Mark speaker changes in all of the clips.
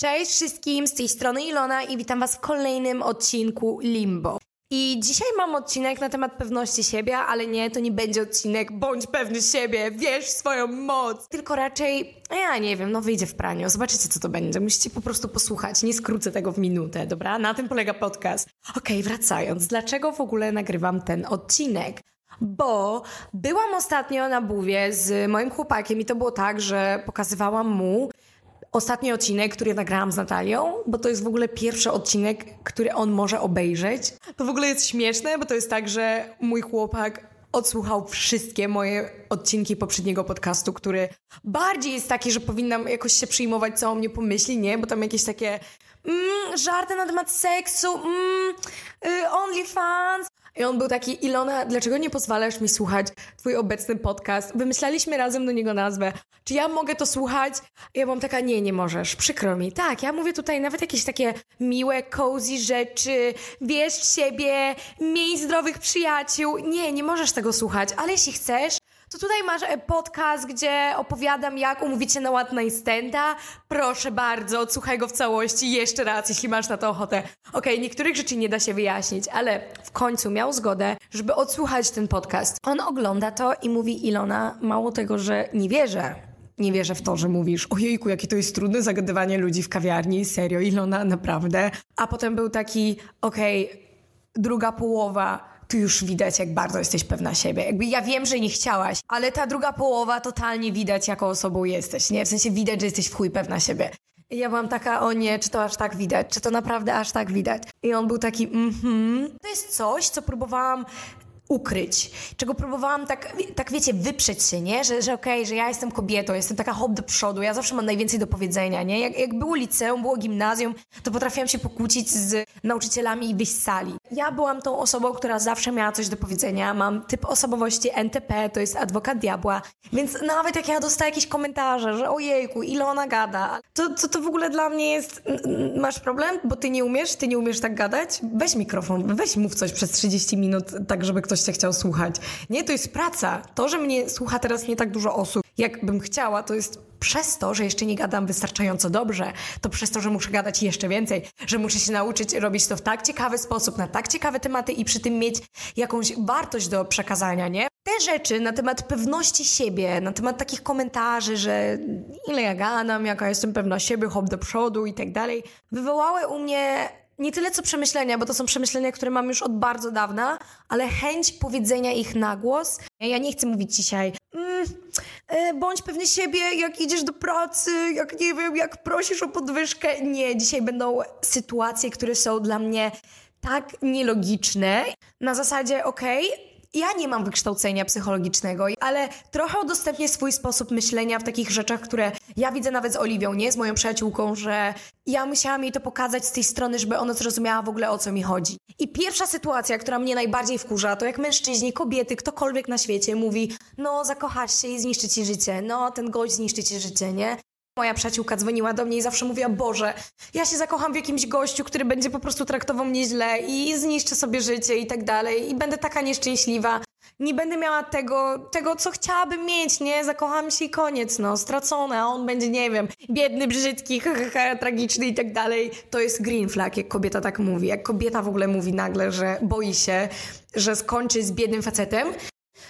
Speaker 1: Cześć wszystkim, z tej strony Ilona i witam Was w kolejnym odcinku Limbo. I dzisiaj mam odcinek na temat pewności siebie, ale nie, to nie będzie odcinek bądź pewny siebie, wiesz swoją moc. Tylko raczej, ja nie wiem, no wyjdzie w praniu, zobaczycie co to będzie. Musicie po prostu posłuchać, nie skrócę tego w minutę, dobra? Na tym polega podcast. Okej, okay, wracając, dlaczego w ogóle nagrywam ten odcinek? Bo byłam ostatnio na buwie z moim chłopakiem i to było tak, że pokazywałam mu ostatni odcinek, który nagrałam z Natalią, bo to jest w ogóle pierwszy odcinek, który on może obejrzeć. To w ogóle jest śmieszne, bo to jest tak, że mój chłopak odsłuchał wszystkie moje odcinki poprzedniego podcastu, który bardziej jest taki, że powinnam jakoś się przyjmować, co o mnie pomyśli, nie? Bo tam jakieś takie mm, żarty na temat seksu, mm, y, OnlyFans, i on był taki, Ilona, dlaczego nie pozwalasz mi słuchać twój obecny podcast? Wymyślaliśmy razem do niego nazwę. Czy ja mogę to słuchać? I ja byłam taka, nie, nie możesz, przykro mi. Tak, ja mówię tutaj nawet jakieś takie miłe, cozy rzeczy, wiesz w siebie, miej zdrowych przyjaciół. Nie, nie możesz tego słuchać, ale jeśli chcesz, to tutaj masz e, podcast, gdzie opowiadam, jak umówić się na one standa. Proszę bardzo, odsłuchaj go w całości jeszcze raz, jeśli masz na to ochotę. Okej, okay, niektórych rzeczy nie da się wyjaśnić, ale w końcu miał zgodę, żeby odsłuchać ten podcast. On ogląda to i mówi Ilona, mało tego, że nie wierzę, nie wierzę w to, że mówisz, ojejku, jakie to jest trudne zagadywanie ludzi w kawiarni, serio, Ilona, naprawdę. A potem był taki, okej, okay, druga połowa, tu już widać, jak bardzo jesteś pewna siebie. Jakby ja wiem, że nie chciałaś, ale ta druga połowa totalnie widać, jaką osobą jesteś, nie? W sensie widać, że jesteś w chuj pewna siebie. I ja byłam taka, o nie, czy to aż tak widać? Czy to naprawdę aż tak widać? I on był taki, mhm. To jest coś, co próbowałam ukryć, czego próbowałam tak, tak wiecie, wyprzeć się, nie? Że, że okej, okay, że ja jestem kobietą, jestem taka hop do przodu, ja zawsze mam najwięcej do powiedzenia, nie? Jak, jak było liceum, było gimnazjum, to potrafiłam się pokłócić z nauczycielami i wyjść z sali. Ja byłam tą osobą, która zawsze miała coś do powiedzenia, mam typ osobowości NTP, to jest adwokat diabła, więc nawet jak ja dostaję jakieś komentarze, że ojejku, ile ona gada, to, to, to w ogóle dla mnie jest, masz problem, bo ty nie umiesz, ty nie umiesz tak gadać? Weź mikrofon, weź mów coś przez 30 minut, tak żeby ktoś cię chciał słuchać. Nie, to jest praca. To, że mnie słucha teraz nie tak dużo osób, jak bym chciała, to jest przez to, że jeszcze nie gadam wystarczająco dobrze, to przez to, że muszę gadać jeszcze więcej, że muszę się nauczyć robić to w tak ciekawy sposób, na tak ciekawe tematy i przy tym mieć jakąś wartość do przekazania, nie? Te rzeczy na temat pewności siebie, na temat takich komentarzy, że ile ja gadam, jaka jestem pewna siebie, hop do przodu i tak dalej, wywołały u mnie nie tyle co przemyślenia, bo to są przemyślenia, które mam już od bardzo dawna, ale chęć powiedzenia ich na głos. Ja nie chcę mówić dzisiaj, mm, e, bądź pewny siebie, jak idziesz do pracy, jak nie wiem, jak prosisz o podwyżkę. Nie, dzisiaj będą sytuacje, które są dla mnie tak nielogiczne. Na zasadzie, okej, okay, ja nie mam wykształcenia psychologicznego, ale trochę udostępnię swój sposób myślenia w takich rzeczach, które ja widzę nawet z Oliwią, nie? Z moją przyjaciółką, że ja musiałam jej to pokazać z tej strony, żeby ona zrozumiała w ogóle o co mi chodzi. I pierwsza sytuacja, która mnie najbardziej wkurza, to jak mężczyźni, kobiety, ktokolwiek na świecie mówi, no zakochasz się i zniszczy ci życie, no ten gość zniszczy ci życie, nie? Moja przyjaciółka dzwoniła do mnie i zawsze mówiła, Boże, ja się zakocham w jakimś gościu, który będzie po prostu traktował mnie źle i zniszczy sobie życie i tak dalej i będę taka nieszczęśliwa. Nie będę miała tego, tego, co chciałabym mieć, nie? Zakocham się i koniec, no, stracone, a on będzie, nie wiem, biedny, brzydki, tragiczny i tak dalej. To jest green flag, jak kobieta tak mówi. Jak kobieta w ogóle mówi nagle, że boi się, że skończy z biednym facetem,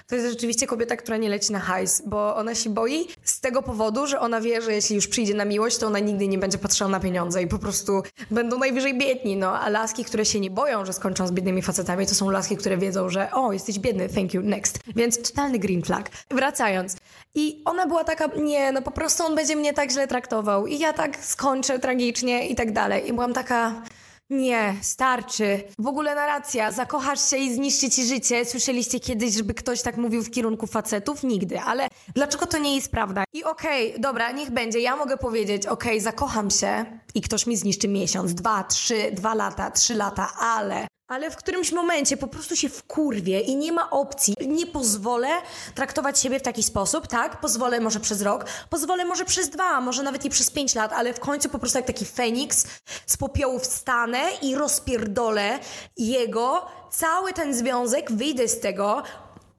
Speaker 1: to jest rzeczywiście kobieta, która nie leci na hajs, bo ona się boi z tego powodu, że ona wie, że jeśli już przyjdzie na miłość, to ona nigdy nie będzie patrzyła na pieniądze i po prostu będą najwyżej biedni, no. A laski, które się nie boją, że skończą z biednymi facetami, to są laski, które wiedzą, że o, jesteś biedny, thank you, next. Więc totalny green flag. Wracając. I ona była taka, nie, no po prostu on będzie mnie tak źle traktował i ja tak skończę tragicznie i tak dalej. I byłam taka... Nie, starczy. W ogóle narracja. Zakochasz się i zniszczy ci życie. Słyszeliście kiedyś, żeby ktoś tak mówił w kierunku facetów? Nigdy. Ale dlaczego to nie jest prawda? I okej, okay, dobra, niech będzie. Ja mogę powiedzieć, okej, okay, zakocham się i ktoś mi zniszczy miesiąc, dwa, trzy, dwa lata, trzy lata, ale ale w którymś momencie po prostu się wkurwie i nie ma opcji. Nie pozwolę traktować siebie w taki sposób, tak? Pozwolę może przez rok, pozwolę może przez dwa, może nawet i przez pięć lat, ale w końcu po prostu jak taki feniks z popiołu wstanę i rozpierdolę jego, cały ten związek, wyjdę z tego,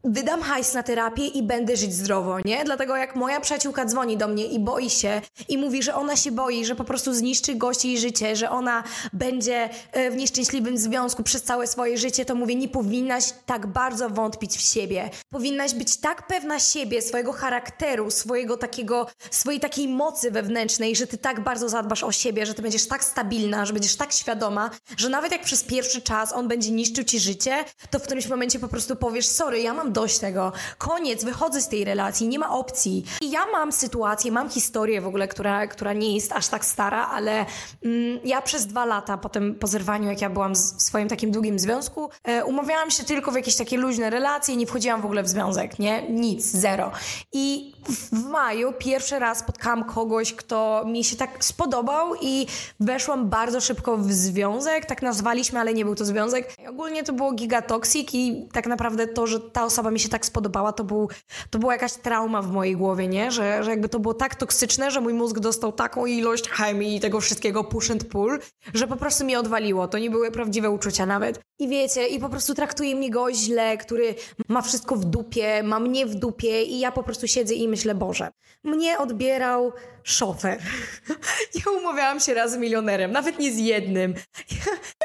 Speaker 1: wydam hajs na terapię i będę żyć zdrowo, nie? Dlatego jak moja przyjaciółka dzwoni do mnie i boi się i mówi, że ona się boi, że po prostu zniszczy gości jej życie, że ona będzie e, w nieszczęśliwym związku przez całe swoje życie, to mówię, nie powinnaś tak bardzo wątpić w siebie. Powinnaś być tak pewna siebie, swojego charakteru, swojego takiego, swojej takiej mocy wewnętrznej, że ty tak bardzo zadbasz o siebie, że ty będziesz tak stabilna, że będziesz tak świadoma, że nawet jak przez pierwszy czas on będzie niszczył ci życie, to w którymś momencie po prostu powiesz, sorry, ja mam dość tego, koniec, wychodzę z tej relacji, nie ma opcji. I ja mam sytuację, mam historię w ogóle, która, która nie jest aż tak stara, ale mm, ja przez dwa lata po tym zerwaniu, jak ja byłam w swoim takim długim związku, e, umawiałam się tylko w jakieś takie luźne relacje, nie wchodziłam w ogóle w związek, nie? Nic, zero. I w, maju pierwszy raz spotkałam kogoś, kto mi się tak spodobał i weszłam bardzo szybko w związek, tak nazwaliśmy, ale nie był to związek. Ogólnie to było gigatoksik i tak naprawdę to, że ta osoba mi się tak spodobała, to, był, to była jakaś trauma w mojej głowie, nie? Że, że jakby to było tak toksyczne, że mój mózg dostał taką ilość chemii i tego wszystkiego push and pull, że po prostu mnie odwaliło. To nie były prawdziwe uczucia nawet. I wiecie, i po prostu traktuje mnie go źle, który ma wszystko w dupie, ma mnie w dupie i ja po prostu siedzę i myślę, Boże, mnie odbierał szofer. Ja umawiałam się raz z milionerem, nawet nie z jednym.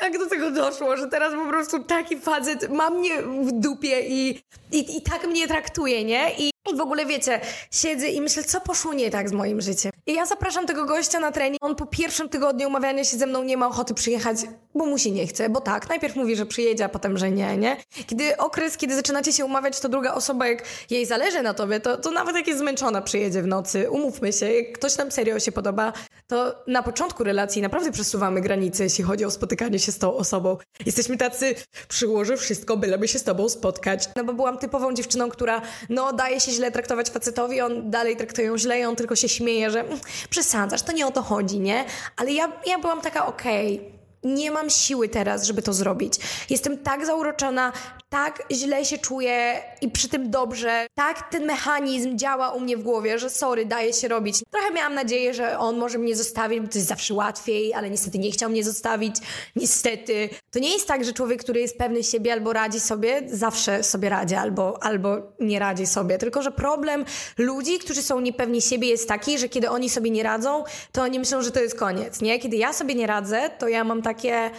Speaker 1: Jak do tego doszło, że teraz po prostu taki facet ma mnie w dupie i, i, i tak mnie traktuje, nie? I i w ogóle wiecie, siedzę i myślę, co poszło nie tak z moim życiem. I ja zapraszam tego gościa na trening. On po pierwszym tygodniu umawiania się ze mną nie ma ochoty przyjechać, bo mu się nie chce. Bo tak, najpierw mówi, że przyjedzie, a potem, że nie, nie? Kiedy okres, kiedy zaczynacie się umawiać, to druga osoba, jak jej zależy na tobie, to, to nawet jak jest zmęczona, przyjedzie w nocy. Umówmy się, jak ktoś nam serio się podoba, to na początku relacji naprawdę przesuwamy granice, jeśli chodzi o spotykanie się z tą osobą. Jesteśmy tacy, przyłożę wszystko, byleby się z tobą spotkać. No bo byłam typową dziewczyną, która no daje się źle traktować facetowi, on dalej traktuje ją źle i on tylko się śmieje, że mm, przesadzasz, to nie o to chodzi, nie? Ale ja, ja byłam taka okej, okay nie mam siły teraz, żeby to zrobić. Jestem tak zauroczona, tak źle się czuję i przy tym dobrze. Tak ten mechanizm działa u mnie w głowie, że sorry, daje się robić. Trochę miałam nadzieję, że on może mnie zostawić, bo to jest zawsze łatwiej, ale niestety nie chciał mnie zostawić. Niestety. To nie jest tak, że człowiek, który jest pewny siebie albo radzi sobie, zawsze sobie radzi albo, albo nie radzi sobie. Tylko, że problem ludzi, którzy są niepewni siebie jest taki, że kiedy oni sobie nie radzą, to oni myślą, że to jest koniec, nie? Kiedy ja sobie nie radzę, to ja mam takie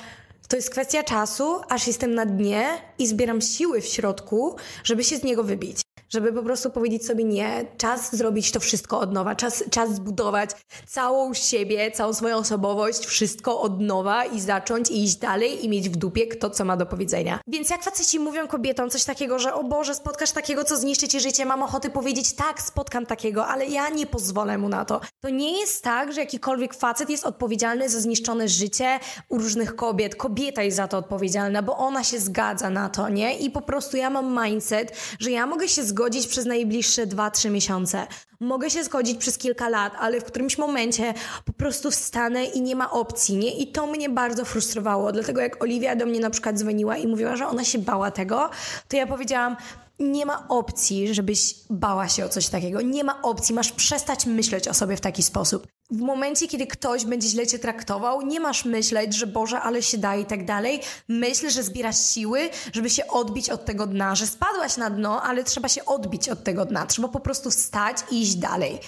Speaker 1: to jest kwestia czasu, aż jestem na dnie i zbieram siły w środku, żeby się z niego wybić żeby po prostu powiedzieć sobie nie, czas zrobić to wszystko od nowa, czas, czas zbudować całą siebie, całą swoją osobowość, wszystko od nowa i zacząć iść dalej i mieć w dupie kto co ma do powiedzenia. Więc jak faceci mówią kobietom coś takiego, że o Boże, spotkasz takiego, co zniszczy ci życie, mam ochoty powiedzieć tak, spotkam takiego, ale ja nie pozwolę mu na to. To nie jest tak, że jakikolwiek facet jest odpowiedzialny za zniszczone życie u różnych kobiet. Kobieta jest za to odpowiedzialna, bo ona się zgadza na to, nie? I po prostu ja mam mindset, że ja mogę się zgodzić zgodzić przez najbliższe 2-3 miesiące. Mogę się zgodzić przez kilka lat, ale w którymś momencie po prostu wstanę i nie ma opcji, nie? I to mnie bardzo frustrowało. Dlatego jak Oliwia do mnie na przykład dzwoniła i mówiła, że ona się bała tego, to ja powiedziałam, nie ma opcji, żebyś bała się o coś takiego. Nie ma opcji, masz przestać myśleć o sobie w taki sposób. W momencie, kiedy ktoś będzie źle cię traktował, nie masz myśleć, że Boże, ale się da i tak dalej. Myśl, że zbierasz siły, żeby się odbić od tego dna, że spadłaś na dno, ale trzeba się odbić od tego dna. Trzeba po prostu wstać i iść dalej.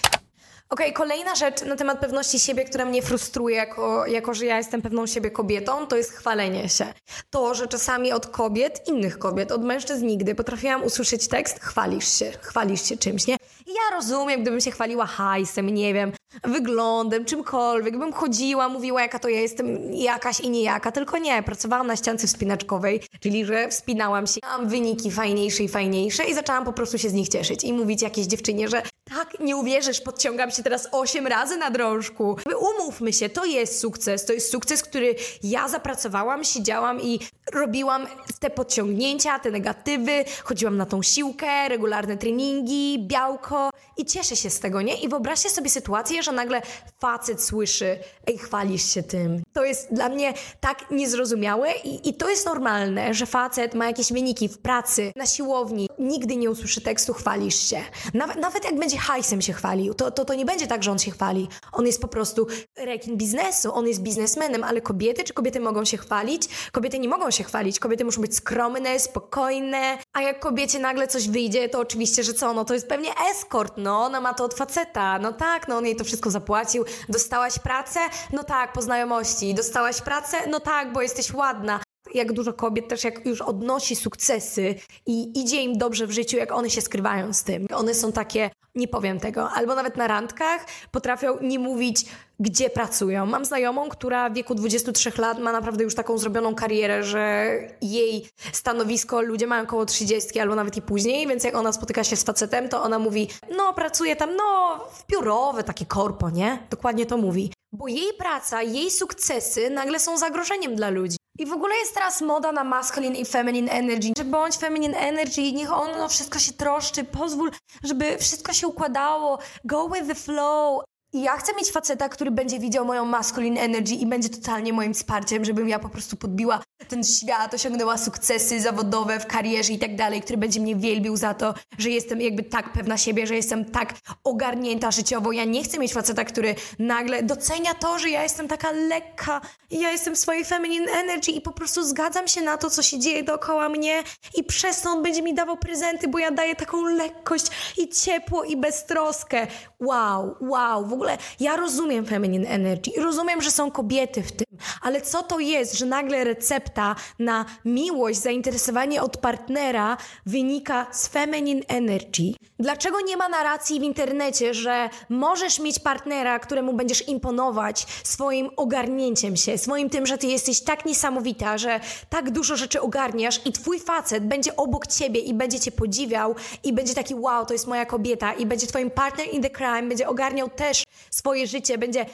Speaker 1: Okej, okay, kolejna rzecz na temat pewności siebie, która mnie frustruje, jako, jako że ja jestem pewną siebie kobietą, to jest chwalenie się. To, że czasami od kobiet, innych kobiet, od mężczyzn nigdy potrafiłam usłyszeć tekst, chwalisz się, chwalisz się czymś, nie? Ja rozumiem, gdybym się chwaliła hajsem, nie wiem, wyglądem, czymkolwiek, bym chodziła, mówiła, jaka to ja jestem jakaś i niejaka, tylko nie, pracowałam na ściance wspinaczkowej, czyli że wspinałam się, mam wyniki fajniejsze i fajniejsze i zaczęłam po prostu się z nich cieszyć i mówić jakiejś dziewczynie, że tak, nie uwierzysz, podciągam się teraz osiem razy na drążku. Umówmy się, to jest sukces, to jest sukces, który ja zapracowałam, siedziałam i robiłam te podciągnięcia, te negatywy, chodziłam na tą siłkę, regularne treningi, białko trabajo i cieszę się z tego, nie? I wyobraźcie sobie sytuację, że nagle facet słyszy, ej, chwalisz się tym. To jest dla mnie tak niezrozumiałe i, i to jest normalne, że facet ma jakieś wyniki w pracy, na siłowni, nigdy nie usłyszy tekstu chwalisz się. Nawet, nawet jak będzie hajsem się chwalił, to, to, to nie będzie tak, że on się chwali. On jest po prostu rekin biznesu, on jest biznesmenem, ale kobiety, czy kobiety mogą się chwalić? Kobiety nie mogą się chwalić, kobiety muszą być skromne, spokojne, a jak kobiecie nagle coś wyjdzie, to oczywiście, że co, no to jest pewnie eskort, no, ona ma to od faceta, no tak, no on jej to wszystko zapłacił, dostałaś pracę? No tak, po znajomości, dostałaś pracę? No tak, bo jesteś ładna, jak dużo kobiet też jak już odnosi sukcesy i idzie im dobrze w życiu, jak one się skrywają z tym. One są takie, nie powiem tego, albo nawet na randkach potrafią nie mówić, gdzie pracują. Mam znajomą, która w wieku 23 lat ma naprawdę już taką zrobioną karierę, że jej stanowisko ludzie mają około 30 albo nawet i później, więc jak ona spotyka się z facetem, to ona mówi, no pracuję tam, no w biurowe, takie korpo, nie? Dokładnie to mówi. Bo jej praca, jej sukcesy nagle są zagrożeniem dla ludzi. I w ogóle jest teraz moda na masculine i feminine energy. Że bądź feminine energy, niech ono wszystko się troszczy, pozwól, żeby wszystko się układało, go with the flow. I ja chcę mieć faceta, który będzie widział moją masculine energy i będzie totalnie moim wsparciem, żebym ja po prostu podbiła ten świat, osiągnęła sukcesy zawodowe w karierze i tak dalej, który będzie mnie wielbił za to, że jestem jakby tak pewna siebie, że jestem tak ogarnięta życiowo. Ja nie chcę mieć faceta, który nagle docenia to, że ja jestem taka lekka i ja jestem w swojej feminine energy i po prostu zgadzam się na to, co się dzieje dookoła mnie i przez to on będzie mi dawał prezenty, bo ja daję taką lekkość i ciepło i beztroskę. Wow, wow, w ogóle ja rozumiem feminine energy, rozumiem, że są kobiety w tym, ale co to jest, że nagle recepta na miłość, zainteresowanie od partnera wynika z feminine energy? Dlaczego nie ma narracji w internecie, że możesz mieć partnera, któremu będziesz imponować swoim ogarnięciem się, swoim tym, że ty jesteś tak niesamowita, że tak dużo rzeczy ogarniasz i twój facet będzie obok ciebie i będzie cię podziwiał i będzie taki wow, to jest moja kobieta i będzie twoim partner in the crime, będzie ogarniał też swoje życie, będzie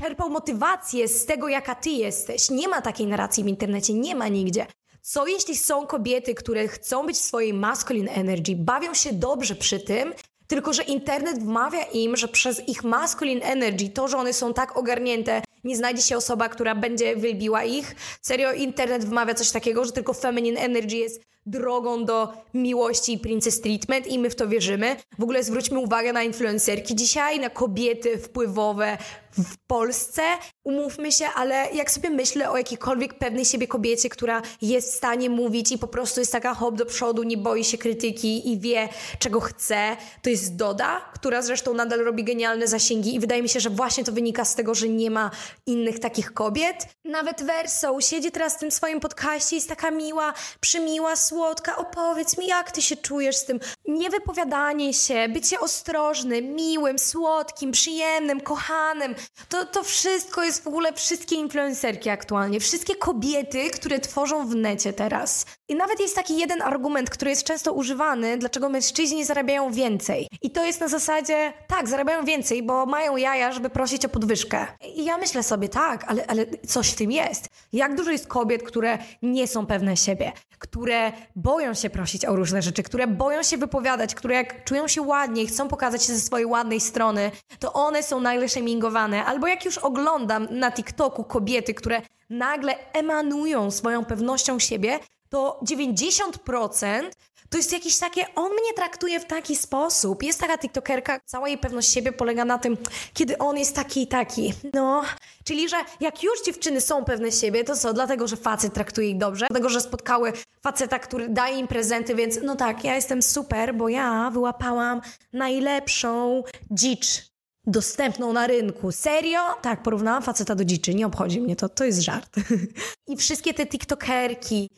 Speaker 1: czerpał motywację z tego, jaka ty jesteś. Nie ma takiej narracji w internecie, nie ma nigdzie. Co jeśli są kobiety, które chcą być w swojej masculine energy, bawią się dobrze przy tym, tylko że internet wmawia im, że przez ich masculine energy, to, że one są tak ogarnięte, nie znajdzie się osoba, która będzie wielbiła ich. Serio, internet wmawia coś takiego, że tylko feminine energy jest drogą do miłości i princess treatment i my w to wierzymy. W ogóle zwróćmy uwagę na influencerki dzisiaj, na kobiety wpływowe w Polsce. Umówmy się, ale jak sobie myślę o jakiejkolwiek pewnej siebie kobiecie, która jest w stanie mówić i po prostu jest taka hop do przodu, nie boi się krytyki i wie, czego chce, to jest Doda, która zresztą nadal robi genialne zasięgi i wydaje mi się, że właśnie to wynika z tego, że nie ma innych takich kobiet. Nawet Verso siedzi teraz w tym swoim podcaście, jest taka miła, przymiła, słodka. Opowiedz mi, jak ty się czujesz z tym. Niewypowiadanie się, bycie ostrożnym, miłym, słodkim, przyjemnym, kochanym. To, to wszystko jest w ogóle wszystkie influencerki aktualnie, wszystkie kobiety, które tworzą w necie teraz. I nawet jest taki jeden argument, który jest często używany, dlaczego mężczyźni zarabiają więcej. I to jest na zasadzie, tak, zarabiają więcej, bo mają jaja, żeby prosić o podwyżkę. I ja myślę sobie, tak, ale, ale coś w tym jest. Jak dużo jest kobiet, które nie są pewne siebie, które boją się prosić o różne rzeczy, które boją się wypowiadać, które jak czują się ładnie i chcą pokazać się ze swojej ładnej strony, to one są nagle shamingowane. Albo jak już oglądam na TikToku kobiety, które nagle emanują swoją pewnością siebie, to 90% to jest jakieś takie, on mnie traktuje w taki sposób. Jest taka TikTokerka, cała jej pewność siebie polega na tym, kiedy on jest taki i taki. No, czyli że jak już dziewczyny są pewne siebie, to co? Dlatego, że facet traktuje ich dobrze, dlatego, że spotkały faceta, który daje im prezenty, więc no tak, ja jestem super, bo ja wyłapałam najlepszą dzicz dostępną na rynku. Serio? Tak, porównałam faceta do dziczy, nie obchodzi mnie to, to jest żart. I wszystkie te tiktokerki,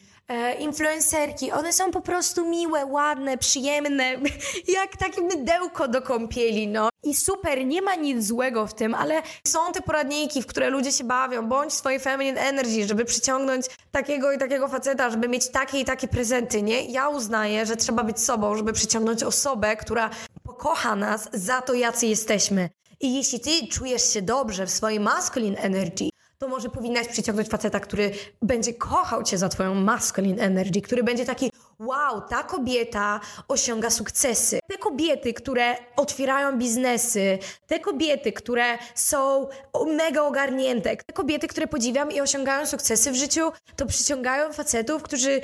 Speaker 1: influencerki, one są po prostu miłe, ładne, przyjemne, jak takie mydełko do kąpieli, no. I super, nie ma nic złego w tym, ale są te poradniki, w które ludzie się bawią, bądź swojej feminine energy, żeby przyciągnąć takiego i takiego faceta, żeby mieć takie i takie prezenty, nie? Ja uznaję, że trzeba być sobą, żeby przyciągnąć osobę, która pokocha nas za to, jacy jesteśmy. I jeśli ty czujesz się dobrze w swojej masculine energy, to może powinnaś przyciągnąć faceta, który będzie kochał cię za twoją masculine energy, który będzie taki wow, ta kobieta osiąga sukcesy. Te kobiety, które otwierają biznesy, te kobiety, które są mega ogarnięte, te kobiety, które podziwiam i osiągają sukcesy w życiu, to przyciągają facetów, którzy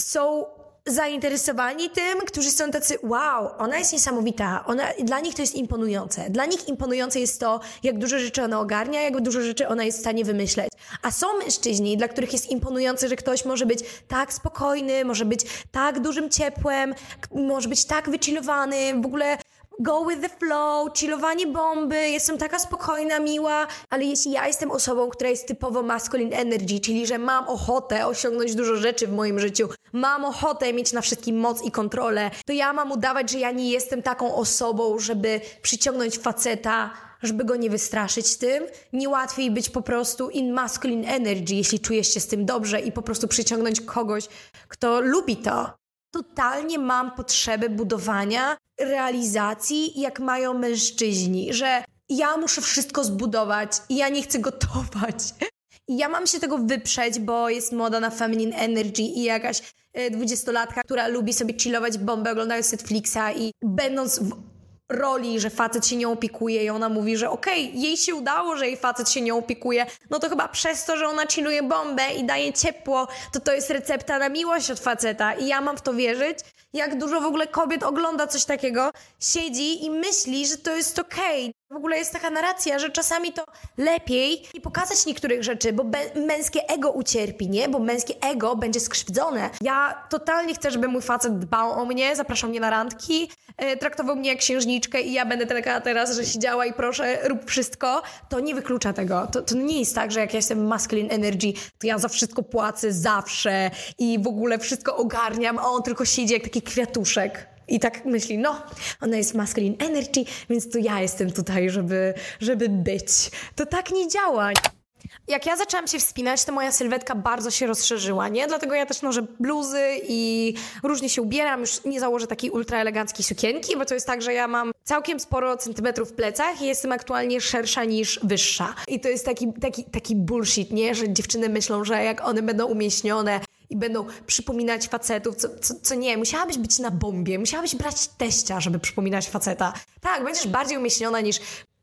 Speaker 1: są zainteresowani tym, którzy są tacy, wow, ona jest niesamowita, ona, dla nich to jest imponujące. Dla nich imponujące jest to, jak dużo rzeczy ona ogarnia, jak dużo rzeczy ona jest w stanie wymyśleć. A są mężczyźni, dla których jest imponujące, że ktoś może być tak spokojny, może być tak dużym ciepłem, może być tak wychillowany, w ogóle go with the flow, chillowanie bomby, jestem taka spokojna, miła, ale jeśli ja jestem osobą, która jest typowo masculine energy, czyli że mam ochotę osiągnąć dużo rzeczy w moim życiu, mam ochotę mieć na wszystkim moc i kontrolę, to ja mam udawać, że ja nie jestem taką osobą, żeby przyciągnąć faceta, żeby go nie wystraszyć tym. Nie łatwiej być po prostu in masculine energy, jeśli czujesz się z tym dobrze i po prostu przyciągnąć kogoś, kto lubi to totalnie mam potrzebę budowania realizacji, jak mają mężczyźni, że ja muszę wszystko zbudować i ja nie chcę gotować. I ja mam się tego wyprzeć, bo jest moda na feminine energy i jakaś e, dwudziestolatka, która lubi sobie chillować bombę oglądając Netflixa i będąc w roli, że facet się nią opiekuje i ona mówi, że okej, okay, jej się udało, że jej facet się nią opiekuje, no to chyba przez to, że ona chilluje bombę i daje ciepło, to to jest recepta na miłość od faceta i ja mam w to wierzyć. Jak dużo w ogóle kobiet ogląda coś takiego, siedzi i myśli, że to jest okej. Okay. W ogóle jest taka narracja, że czasami to lepiej nie pokazać niektórych rzeczy, bo męskie ego ucierpi, nie? Bo męskie ego będzie skrzywdzone. Ja totalnie chcę, żeby mój facet dbał o mnie, zapraszał mnie na randki, e, traktował mnie jak księżniczkę i ja będę taka teraz, że siedziała i proszę, rób wszystko. To nie wyklucza tego. To, to nie jest tak, że jak ja jestem masculine energy, to ja za wszystko płacę zawsze i w ogóle wszystko ogarniam, a on tylko siedzi jak taki kwiatuszek. I tak myśli, no, ona jest masculine energy, więc to ja jestem tutaj, żeby, żeby być. To tak nie działa. Jak ja zaczęłam się wspinać, to moja sylwetka bardzo się rozszerzyła, nie? Dlatego ja też noszę bluzy i różnie się ubieram. Już nie założę takiej ultra eleganckiej sukienki, bo to jest tak, że ja mam całkiem sporo centymetrów w plecach i jestem aktualnie szersza niż wyższa. I to jest taki, taki, taki bullshit, nie? Że dziewczyny myślą, że jak one będą umieśnione i będą przypominać facetów, co, co, co, nie, musiałabyś być na bombie, musiałabyś brać teścia, żeby przypominać faceta. Tak, będziesz bardziej umieśniona niż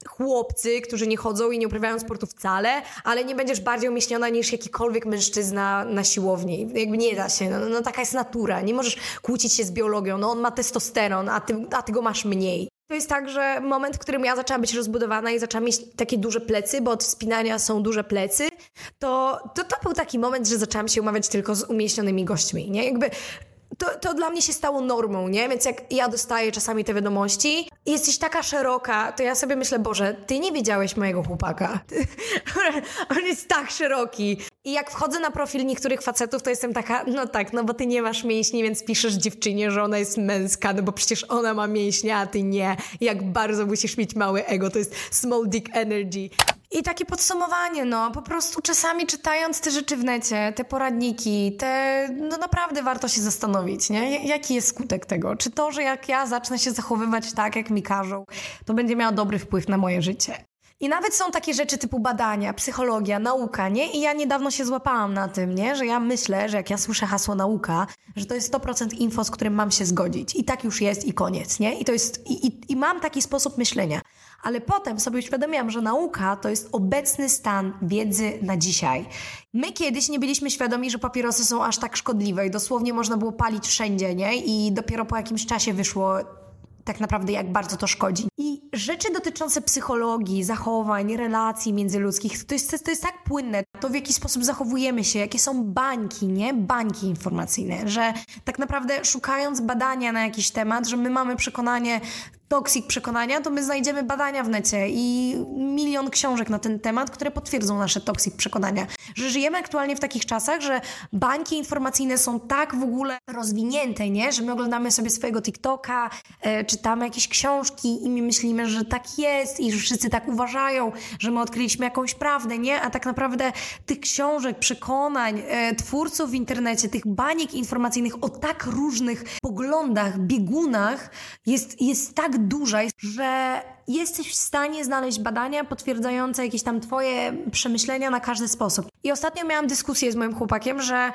Speaker 1: chłopcy, którzy nie chodzą i nie uprawiają sportu wcale, ale nie będziesz bardziej umieśniona niż jakikolwiek mężczyzna na siłowni. Jakby nie da się, no, no taka jest natura. Nie możesz kłócić się z biologią, no on ma testosteron, a ty, a ty go masz mniej. To jest tak, że moment, w którym ja zaczęłam być rozbudowana i zaczęłam mieć takie duże plecy, bo od wspinania są duże plecy, to, to to był taki moment, że zaczęłam się umawiać tylko z umieśnionymi gośćmi, nie? Jakby to, to dla mnie się stało normą, nie? Więc jak ja dostaję czasami te wiadomości jesteś taka szeroka, to ja sobie myślę, Boże, ty nie widziałeś mojego chłopaka. On jest tak szeroki. I jak wchodzę na profil niektórych facetów, to jestem taka, no tak, no bo ty nie masz mięśni, więc piszesz dziewczynie, że ona jest męska, no bo przecież ona ma mięśnie, a ty nie. Jak bardzo musisz mieć małe ego, to jest small dick energy. I takie podsumowanie, no, po prostu czasami czytając te rzeczy w necie, te poradniki, te, no naprawdę warto się zastanowić, nie? Jaki jest skutek tego? Czy to, że jak ja zacznę się zachowywać tak, jak mi każą, to będzie miało dobry wpływ na moje życie? I nawet są takie rzeczy typu badania, psychologia, nauka, nie? I ja niedawno się złapałam na tym, nie? Że ja myślę, że jak ja słyszę hasło nauka, że to jest 100% info, z którym mam się zgodzić. I tak już jest i koniec, nie? I to jest, i, i, i mam taki sposób myślenia. Ale potem sobie uświadomiłam, że nauka to jest obecny stan wiedzy na dzisiaj. My kiedyś nie byliśmy świadomi, że papierosy są aż tak szkodliwe i dosłownie można było palić wszędzie, nie? I dopiero po jakimś czasie wyszło tak naprawdę jak bardzo to szkodzi. I rzeczy dotyczące psychologii, zachowań, relacji międzyludzkich, to jest, to jest tak płynne. To w jaki sposób zachowujemy się, jakie są bańki, nie? Bańki informacyjne, że tak naprawdę szukając badania na jakiś temat, że my mamy przekonanie, toksik przekonania, to my znajdziemy badania w necie i milion książek na ten temat, które potwierdzą nasze toksik przekonania. Że żyjemy aktualnie w takich czasach, że bańki informacyjne są tak w ogóle rozwinięte, nie? Że my oglądamy sobie swojego TikToka, e, czytamy jakieś książki i my myślimy, że tak jest i że wszyscy tak uważają, że my odkryliśmy jakąś prawdę, nie? A tak naprawdę tych książek, przekonań, e, twórców w internecie, tych baniek informacyjnych o tak różnych poglądach, biegunach jest, jest tak duża, że jesteś w stanie znaleźć badania potwierdzające jakieś tam twoje przemyślenia na każdy sposób. I ostatnio miałam dyskusję z moim chłopakiem, że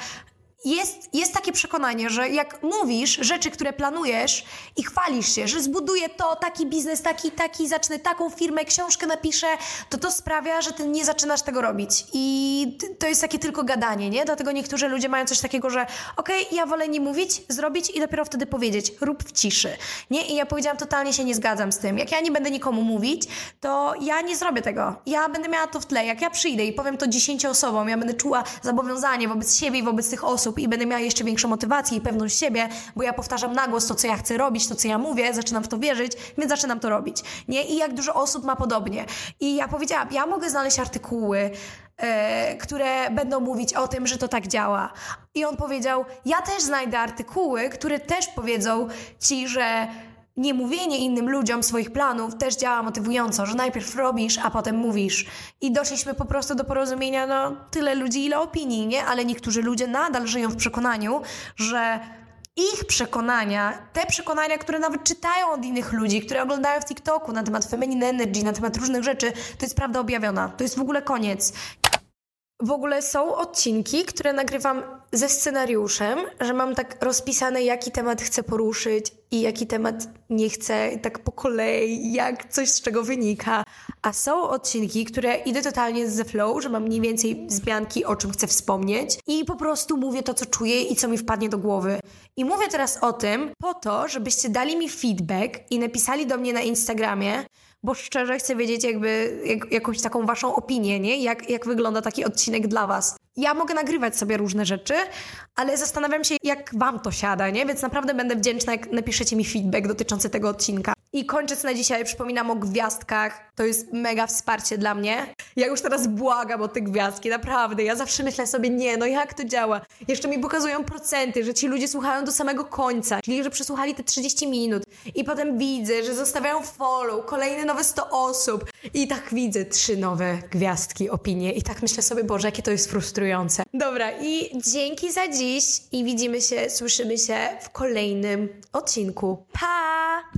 Speaker 1: jest, jest takie przekonanie, że jak mówisz rzeczy, które planujesz i chwalisz się, że zbuduję to, taki biznes, taki, taki, zacznę taką firmę, książkę napiszę, to to sprawia, że ty nie zaczynasz tego robić. I to jest takie tylko gadanie, nie? Dlatego niektórzy ludzie mają coś takiego, że okej, okay, ja wolę nie mówić, zrobić i dopiero wtedy powiedzieć, rób w ciszy. Nie? I ja powiedziałam, totalnie się nie zgadzam z tym. Jak ja nie będę nikomu mówić, to ja nie zrobię tego. Ja będę miała to w tle. Jak ja przyjdę i powiem to dziesięciu osobom, ja będę czuła zobowiązanie wobec siebie i wobec tych osób, i będę miała jeszcze większą motywację i pewność siebie, bo ja powtarzam na głos to, co ja chcę robić, to, co ja mówię, zaczynam w to wierzyć, więc zaczynam to robić. Nie? I jak dużo osób ma podobnie. I ja powiedziałam, ja mogę znaleźć artykuły, e, które będą mówić o tym, że to tak działa. I on powiedział, ja też znajdę artykuły, które też powiedzą ci, że nie mówienie innym ludziom swoich planów też działa motywująco, że najpierw robisz, a potem mówisz. I doszliśmy po prostu do porozumienia, no tyle ludzi, ile opinii, nie? Ale niektórzy ludzie nadal żyją w przekonaniu, że ich przekonania, te przekonania, które nawet czytają od innych ludzi, które oglądają w TikToku na temat feminine energy, na temat różnych rzeczy, to jest prawda objawiona. To jest w ogóle koniec. W ogóle są odcinki, które nagrywam ze scenariuszem, że mam tak rozpisane, jaki temat chcę poruszyć i jaki temat nie chcę, tak po kolei, jak coś z czego wynika. A są odcinki, które idę totalnie ze flow, że mam mniej więcej wzmianki, o czym chcę wspomnieć i po prostu mówię to, co czuję i co mi wpadnie do głowy. I mówię teraz o tym po to, żebyście dali mi feedback i napisali do mnie na Instagramie, bo szczerze chcę wiedzieć jakby jak, jakąś taką waszą opinię, nie? Jak, jak wygląda taki odcinek dla was. Ja mogę nagrywać sobie różne rzeczy, ale zastanawiam się, jak wam to siada, nie? Więc naprawdę będę wdzięczna, jak napiszecie mi feedback dotyczący tego odcinka. I kończąc na dzisiaj, przypominam o gwiazdkach. To jest mega wsparcie dla mnie. Ja już teraz błagam o te gwiazdki, naprawdę. Ja zawsze myślę sobie, nie, no jak to działa? Jeszcze mi pokazują procenty, że ci ludzie słuchają do samego końca, czyli że przesłuchali te 30 minut. I potem widzę, że zostawiają follow, kolejne nowe 100 osób. I tak widzę trzy nowe gwiazdki, opinie. I tak myślę sobie, Boże, jakie to jest frustrujące. Dobra, i dzięki za dziś i widzimy się, słyszymy się w kolejnym odcinku. Pa!